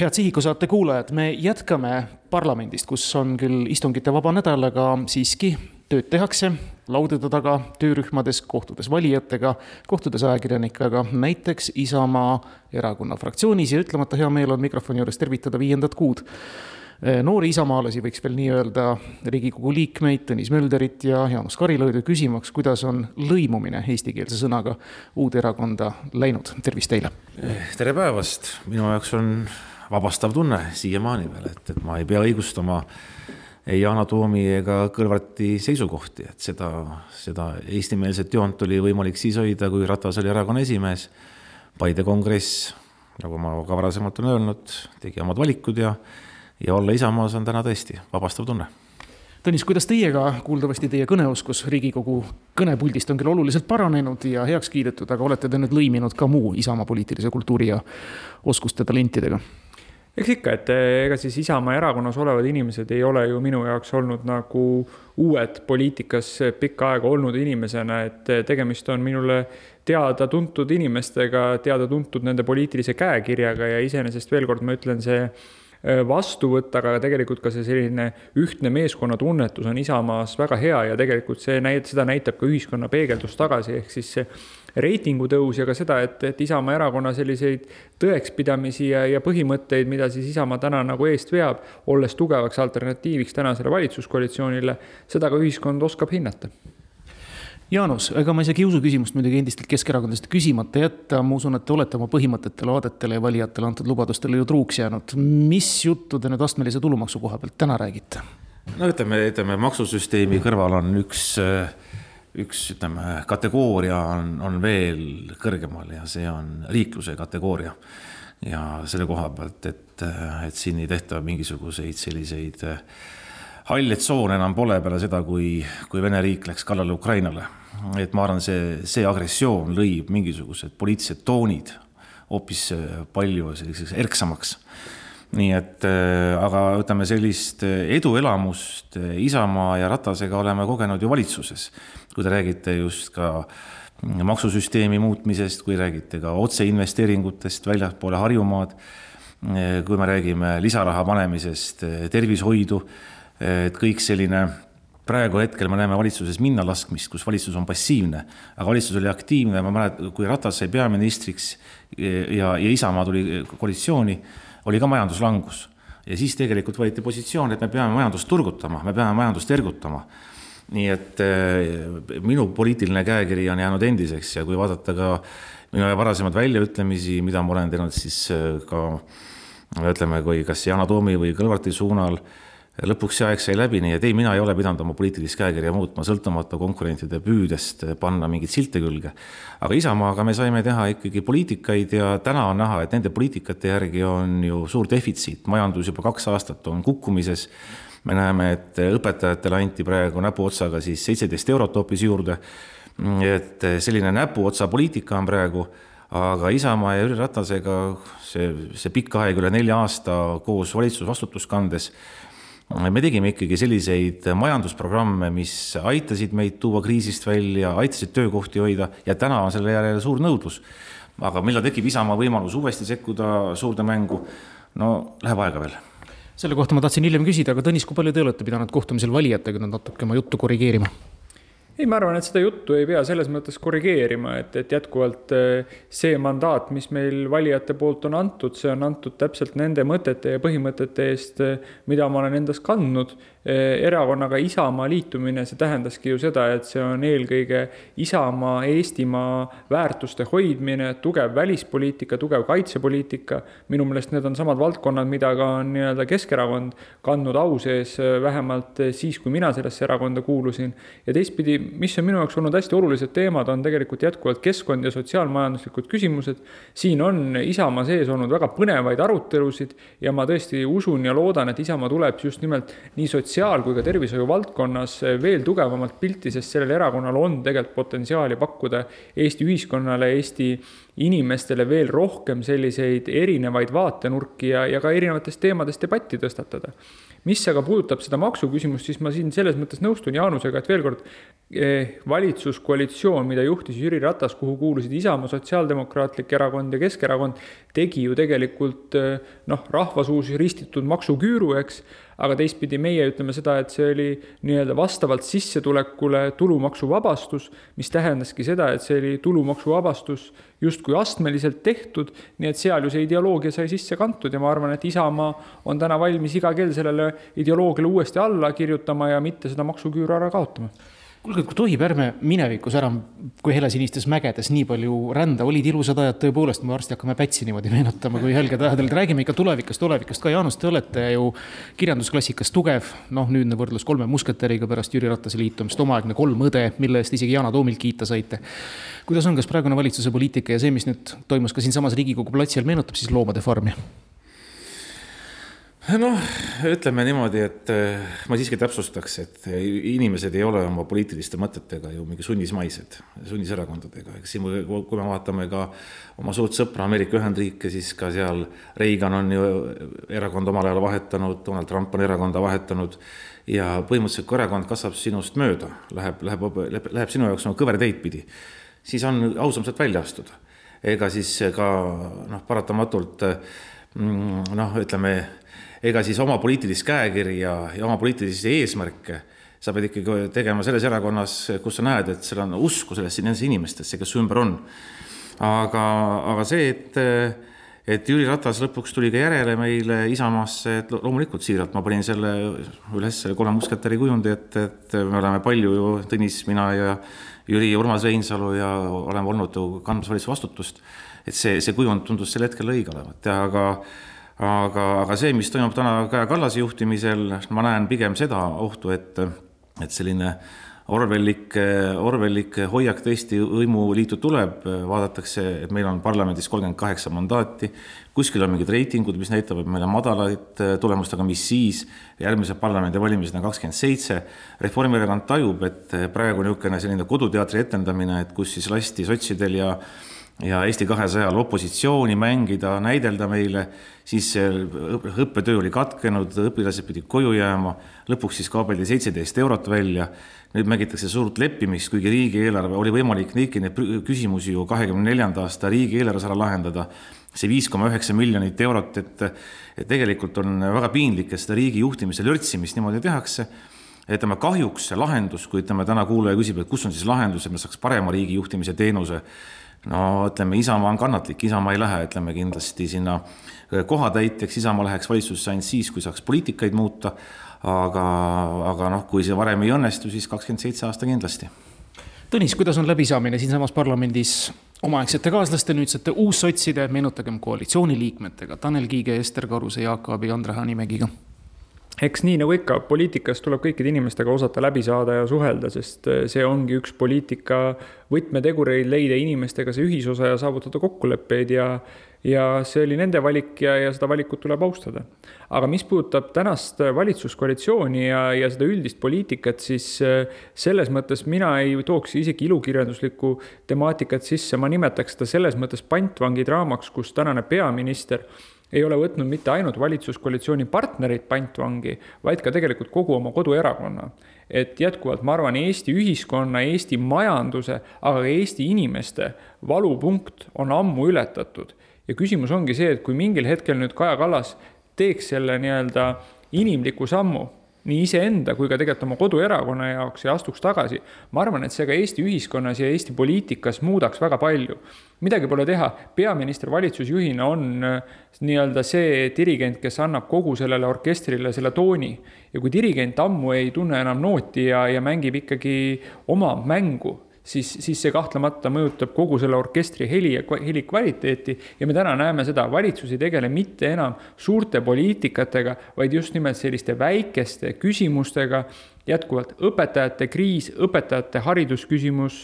head Sihiku saate kuulajad, me jätkame parlamendist, kus on küll istungite vaba nädal, aga siiski tööd tehakse laudade taga, töörühmades, kohtudes valijatega, kohtudes ajakirjanikega, näiteks Isamaa erakonna fraktsioonis ja ütlemata hea meel on mikrofoni juures tervitada viiendat kuud noori isamaalasi, võiks veel nii öelda, Riigikogu liikmeid, Tõnis Mölderit ja Jaanus Karilaidu küsimaks, kuidas on lõimumine eestikeelse sõnaga uude erakonda läinud. tervist teile! tere päevast, minu jaoks on vabastav tunne siiamaani veel, et, et ma ei pea õigustama ei Yana Toomi ega Kõlvarti seisukohti, et seda, seda eestimeelset joont oli võimalik siis hoida, kui Ratas oli erakonna esimees. Paide kongress, nagu ma ka varasemalt olen öelnud, tegi omad valikud ja, ja olla Isamaas on täna tõesti vabastav tunne Tõnis, kuidas teiega, kuuldavasti teie kõneoskus Riigikogu kõnepuldist on küll oluliselt paranenud ja heaks kiidetud, aga olete te nüüd lõiminud ka muu Isamaa poliitilise kultuuri ja oskuste talentidega? Eks ikka, et eh, ega siis Isamaa erakonnas olevad inimesed ei ole ju minu jaoks olnud nagu uued poliitikas pikka aega olnud inimesena, et eh, tegemist on minule teada-tuntud inimestega, teada-tuntud nende poliitilise käekirjaga ja iseenesest veel kord ma ütlen, see vastu võtta, aga tegelikult ka see selline ühtne meeskonnatunnetus on Isamaas väga hea ja tegelikult see näit-, seda näitab ka ühiskonna peegeldus tagasi, ehk siis see reitingu tõus ja ka seda, et, et Isamaa erakonna selliseid tõekspidamisi ja, ja põhimõtteid, mida siis Isamaa täna nagu eest veab, olles tugevaks alternatiiviks tänasele valitsuskoalitsioonile, seda ka ühiskond oskab hinnata Jaanus, ega ma ei saa kiusuküsimust muidugi endistelt keskerakondlastelt küsimata jätta, ma usun, et te olete oma põhimõtetele, vaadetele ja valijatele antud lubadustele ju truuks jäänud. mis juttu te nüüd astmelise tulumaksu koha pealt täna räägite? no ütleme, ütleme maksusüsteemi kõrval on üks üks, ütleme, kategooria on, on veel kõrgemal ja see on liikluse kategooria. ja selle koha pealt, et, et siin ei tehta mingisuguseid selliseid äh, halle tsoone enam pole peale seda, kui, kui Vene riik läks kallale Ukrainale. et ma arvan, see, see agressioon lõi mingisugused poliitilised toonid hoopis äh, palju selliseks erksamaks nii et äh, aga ütleme, sellist äh, eduelamust äh, Isamaa ja Ratasega oleme kogenud ju valitsuses. kui te räägite just ka maksusüsteemi muutmisest, kui räägite ka otseinvesteeringutest väljapoole Harjumaad, kui me räägime lisaraha panemisest tervishoidu, et kõik selline praegu hetkel me näeme valitsuses minna laskmist, kus valitsus on passiivne, aga valitsus oli aktiivne, ma mäletan, kui Ratas sai peaministriks ja, ja Isamaa tuli koalitsiooni oli ka majanduslangus. ja siis tegelikult võeti positsioon, et me peame majandust turgutama, me peame majandust ergutama. nii et eh, minu poliitiline käekiri on jäänud endiseks ja kui vaadata ka minu varasemaid väljaütlemisi, mida ma olen teinud siis eh, ka ütleme, kui kas Yana Toomi või Kõlvarti suunal lõpuks see aeg sai läbi, nii et ei, mina ei ole pidanud oma poliitilist käekirja muutma, sõltumata konkurentide püüdest panna mingeid silte külge. aga Isamaaga me saime teha ikkagi poliitikaid ja täna on näha, et nende poliitikate järgi on ju suur defitsiit, majandus juba kaks aastat on kukkumises. me näeme, et õpetajatele anti praegu näpuotsaga siis seitseteist eurot hoopis juurde. et selline näpuotsa poliitika on praegu aga Isamaa ja Jüri Ratasega see, see pikk aeg, üle nelja aasta koos valitsusvastutust kandes me tegime ikkagi selliseid majandusprogramme, mis aitasid meid tuua kriisist välja, aitasid töökohti hoida ja täna on selle järele suur nõudlus. aga millal tekib Isamaa võimalus uuesti sekkuda suurde mängu? no läheb aega veel selle kohta ma tahtsin hiljem küsida, aga Tõnis, kui palju te olete pidanud kohtumisel valijatega nüüd natuke oma juttu korrigeerima? Ei, ma arvan, et seda juttu ei pea selles mõttes korrigeerima, et, et jätkuvalt eh, see mandaat, mis meil valijate poolt on antud, see on antud täpselt nende mõtete ja põhimõtete eest, eh, mida ma olen endas kandnud Eh, erakonnaga Isamaa liitumine, see tähendaski ju seda, et see on eelkõige Isamaa, Eestimaa väärtuste hoidmine, tugev välispoliitika, tugev kaitsepoliitika. minu meelest need on samad valdkonnad, mida ka on nii-öelda Keskerakond kandnud au sees, vähemalt siis, kui mina sellesse erakonda kuulusin. ja teistpidi, mis on minu jaoks olnud hästi olulised teemad, on tegelikult jätkuvalt keskkond ja sotsiaalmajanduslikud küsimused. siin on Isamaa sees olnud väga põnevaid arutelusid ja ma tõesti usun ja loodan, et Isamaa tuleb just nimelt nii sotsiaal- kui ka tervishoiu valdkonnas veel tugevamat pilti, sest sellel erakonnal on tegelikult potentsiaali pakkuda Eesti ühiskonnale, Eesti inimestele veel rohkem selliseid erinevaid vaatenurki ja, ja ka erinevatest teemadest debatti tõstatada mis aga puudutab seda maksuküsimust, siis ma siin selles mõttes nõustun Jaanusega, et veel kord valitsuskoalitsioon, mida juhtis Jüri Ratas, kuhu kuulusid Isamaa, Sotsiaaldemokraatlik Erakond ja Keskerakond, tegi ju tegelikult eh, noh, rahvasuus ristitud maksuküüru, eks aga teistpidi meie ütleme seda, et see oli nii-öelda vastavalt sissetulekule tulumaksuvabastus, mis tähendaski seda, et see oli tulumaksuvabastus justkui astmeliselt tehtud, nii et seal ju see ideoloogia sai sisse kantud ja ma arvan, et Isamaa on täna valmis iga kell sellele ideoloogiale uuesti alla kirjutama ja mitte seda maksuküüru ära kaotama kuulge, kui tohib, ärme minevikus ära, kui helesinistes mägedes nii palju rända, olid ilusad ajad tõepoolest, me varsti hakkame Pätsi niimoodi meenutama, kui helged ajad olid, räägime ikka tulevikust, tulevikust ka, Jaanus, te olete ju kirjandusklassikas tugev, noh, nüüdne võrdlus kolme musketäriga pärast Jüri Ratase liitumist, omaaegne kolm õde, mille eest isegi Yana Toomilt kiita saite. kuidas on, kas praegune valitsuse poliitika ja see, mis nüüd toimus ka siinsamas Riigikogu platsil, meenutab siis Loomade farmi? noh, ütleme niimoodi, et eh, ma siiski täpsustaks, et inimesed ei ole oma poliitiliste mõtetega ju mingi sunnismaised, sunniserakondadega, eks siin, kui me vaatame ka oma suurt sõpra Ameerika Ühendriike, siis ka seal Reagan on ju erakond omal ajal vahetanud, Donald Trump on erakonda vahetanud ja põhimõtteliselt, kui erakond kasvab sinust mööda, läheb, läheb, läheb, läheb sinu jaoks nagu kõverteid pidi, siis on ausam sealt välja astuda. ega siis ka noh, paratamatult mm, noh, ütleme ega siis oma poliitilist käekirja ja oma poliitilisi eesmärke sa pead ikkagi tegema selles erakonnas, kus sa näed, et seal on usku sellesse, nendesse inimestesse, kes su ümber on. aga, aga see, et, et Jüri Ratas lõpuks tuli ka järele meile Isamaasse, et loomulikult siiralt ma panin selle üles, selle kolme musketäri kujundi, et, et me oleme palju ju, Tõnis, mina ja Jüri ja Urmas Reinsalu ja oleme olnud ju kandmas valitsuse vastutust. et see, see kujund tundus sel hetkel õige olevat ja aga aga, aga see, mis toimub täna Kaja Kallase juhtimisel, ma näen pigem seda ohtu, et, et selline Orwellik, Orwellik hoiak tõesti võimuliitu tuleb, vaadatakse, et meil on parlamendis kolmkümmend kaheksa mandaati, kuskil on mingid reitingud, mis näitavad, et meil on madalaid tulemusi, aga mis siis, järgmised parlamendivalimised on kakskümmend seitse. Reformierakond tajub, et praegu niisugune selline koduteatri etendamine, et kus siis lasti sotsidel ja ja Eesti kahesajal opositsiooni mängida, näidelda meile, siis õppetöö oli katkenud, õpilased pidid koju jääma, lõpuks siis kaabeldi seitseteist eurot välja. nüüd mängitakse suurt leppimist, kuigi riigieelarve oli võimalik kõiki neid küsimusi ju kahekümne neljanda aasta riigieelarves ära lahendada. see viis koma üheksa miljonit eurot, et, et tegelikult on väga piinlik, et seda riigi juhtimise lörtsimist niimoodi tehakse ütleme kahjuks see lahendus, kui ütleme täna kuulaja küsib, et kus on siis lahendus, et me saaks parema riigi juhtimise teenuse no ütleme, Isamaa on kannatlik, Isamaa ei lähe, ütleme kindlasti sinna äh, kohatäitjaks, Isamaa läheks valitsusse ainult siis, kui saaks poliitikaid muuta. aga, aga noh, kui see varem ei õnnestu, siis kakskümmend seitse aasta kindlasti. Tõnis, kuidas on läbisaamine siinsamas parlamendis omaaegsete kaaslaste, nüüdsete uussotside, meenutagem koalitsiooniliikmetega Tanel Kiige, Ester Karuse, Jaak Aabi, Andre Hanimägiga eks nii nagu ikka, poliitikas tuleb kõikide inimestega osata läbi saada ja suhelda, sest eh, see ongi üks poliitika võtmetegureid, leida inimestega see ühisosa ja saavutada kokkuleppeid ja ja see oli nende valik ja, ja seda valikut tuleb austada. aga mis puudutab tänast valitsuskoalitsiooni ja, ja seda üldist poliitikat, siis eh, selles mõttes mina ei tooks isegi ilukirjanduslikku temaatikat sisse, ma nimetaks seda selles mõttes pantvangi draamaks, kus tänane peaminister ei ole võtnud mitte ainult valitsuskoalitsiooni partnerid pantvangi, vaid ka tegelikult kogu oma koduerakonna. et jätkuvalt ma arvan, Eesti ühiskonna, Eesti majanduse, aga ka Eesti inimeste valupunkt on ammu ületatud. Ja küsimus ongi see, et kui mingil hetkel nüüd Kaja Kallas teeks selle nii-öelda inimliku sammu nii iseenda kui ka tegelikult oma koduerakonna jaoks ja astuks tagasi. ma arvan, et see ka Eesti ühiskonnas ja Eesti poliitikas muudaks väga palju. midagi pole teha, peaminister valitsusjuhina on äh, nii-öelda see dirigent, kes annab kogu sellele orkestrile selle tooni. ja kui dirigent ammu ei tunne enam nooti ja, ja mängib ikkagi oma mängu siis, siis see kahtlemata mõjutab kogu selle orkestri heli ja heli kvaliteeti. ja me täna näeme seda, valitsus ei tegele mitte enam suurte poliitikatega, vaid just nimelt selliste väikeste küsimustega. jätkuvalt õpetajate kriis, õpetajate haridusküsimus,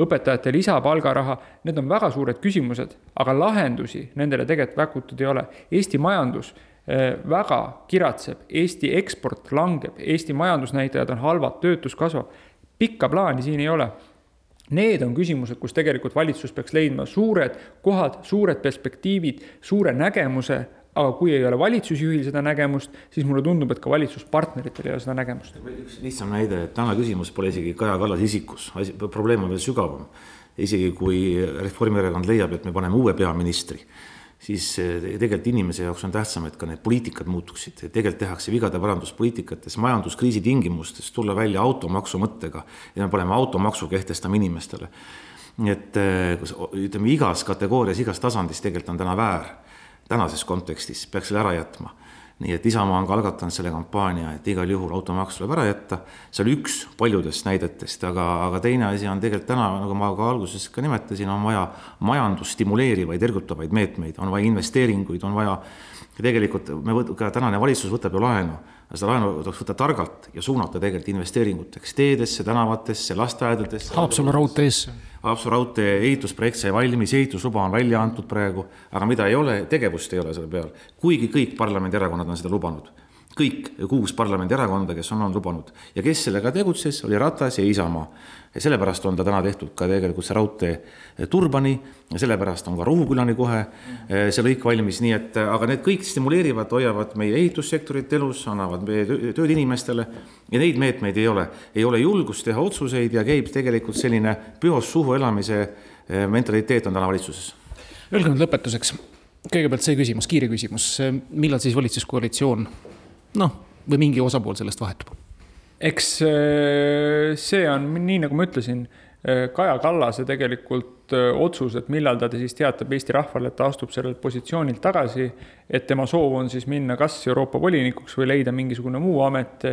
õpetajate lisapalgaraha, need on väga suured küsimused, aga lahendusi nendele tegelikult pakutud ei ole. Eesti majandus eh, väga kiratseb, Eesti eksport langeb, Eesti majandusnäitajad on halvad, töötus kasvab. pikka plaani siin ei ole Need on küsimused, kus tegelikult valitsus peaks leidma suured kohad, suured perspektiivid, suure nägemuse, aga kui ei ole valitsusjuhil seda nägemust, siis mulle tundub, et ka valitsuspartneritel ei ole seda nägemust. üks lihtsam näide, et täna küsimus pole isegi Kaja Kallase isikus, probleem on veel sügavam. isegi kui Reformierakond leiab, et me paneme uue peaministri, siis tegelikult inimese jaoks on tähtsam, et ka need poliitikad muutuksid, tegelikult tehakse vigade paranduspoliitikates, majanduskriisi tingimustes tulla välja automaksu mõttega ja me paneme automaksu kehtestama inimestele. nii et ütleme, igas kategoorias, igas tasandis tegelikult on täna väär tänases kontekstis peaks selle ära jätma. Nii et Isamaa on ka algatanud selle kampaania, et igal juhul automaks tuleb ära jätta. see oli üks paljudest näidetest, aga, aga teine asi on tegelikult täna, nagu ma ka alguses ka nimetasin, on vaja majandust stimuleerivaid, ergutavaid meetmeid, on vaja investeeringuid, on vaja. tegelikult me võt-, ka tänane valitsus võtab ju laenu seda laenu tuleks võtta targalt ja suunata tegelikult investeeringuteks teedesse, tänavatesse, lasteaedadesse. Haapsalu raudteesse. Haapsalu raudtee ehitusprojekt sai valmis, ehitusluba on välja antud praegu, aga mida ei ole, tegevust ei ole selle peal. kuigi kõik parlamendierakonnad on seda lubanud kõik kuus parlamendierakonda, kes on olnud lubanud ja kes sellega tegutses, oli Ratas ja Isamaa. ja sellepärast on ta täna tehtud ka tegelikult see raudtee Turbani ja sellepärast on ka Rohukülani kohe eh, see lõik valmis, nii et aga need kõik stimuleerivad, hoiavad meie ehitussektorit elus, annavad meie tööd inimestele ja neid meetmeid ei ole. ei ole julgust teha otsuseid ja käib tegelikult selline peost suhu elamise eh, mentaliteet on täna valitsuses. Öelge nüüd lõpetuseks, kõigepealt see küsimus, kiire küsimus, millal siis valitsuskoalitsioon noh, või mingi osapool sellest vahetub? eks äh, see on nii, nagu ma ütlesin, äh, Kaja Kallase tegelikult äh, otsus, et millal ta siis teatab Eesti rahvale, et ta astub sellelt positsioonilt tagasi. et tema soov on siis minna kas Euroopa volinikuks või leida mingisugune muu amet,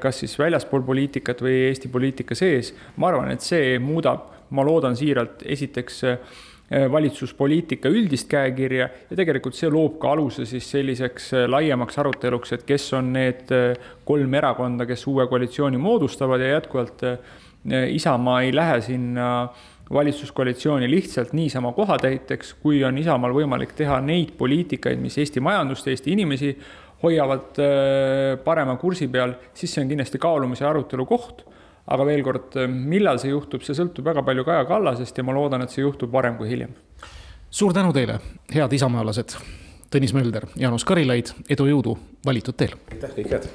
kas siis väljaspool poliitikat või Eesti poliitika sees. ma arvan, et see muudab, ma loodan siiralt, esiteks valitsuspoliitika üldist käekirja ja tegelikult see loob ka aluse siis selliseks äh, laiemaks aruteluks, et kes on need äh, kolm erakonda, kes uue koalitsiooni moodustavad ja jätkuvalt Isamaa ei lähe sinna valitsuskoalitsiooni lihtsalt niisama kohatäiteks, kui on Isamaal võimalik teha neid poliitikaid, mis Eesti majandust, Eesti inimesi hoiavad parema kursi peal, siis see on kindlasti kaalumise arutelu koht aga veel kord, millal see juhtub, see sõltub väga palju Kaja Kallasest ja ma loodan, et see juhtub varem kui hiljem. suur tänu teile, head isamaalased. Tõnis Mölder, Jaanus Karilaid, edu, jõudu valitud teel. aitäh, kõike head.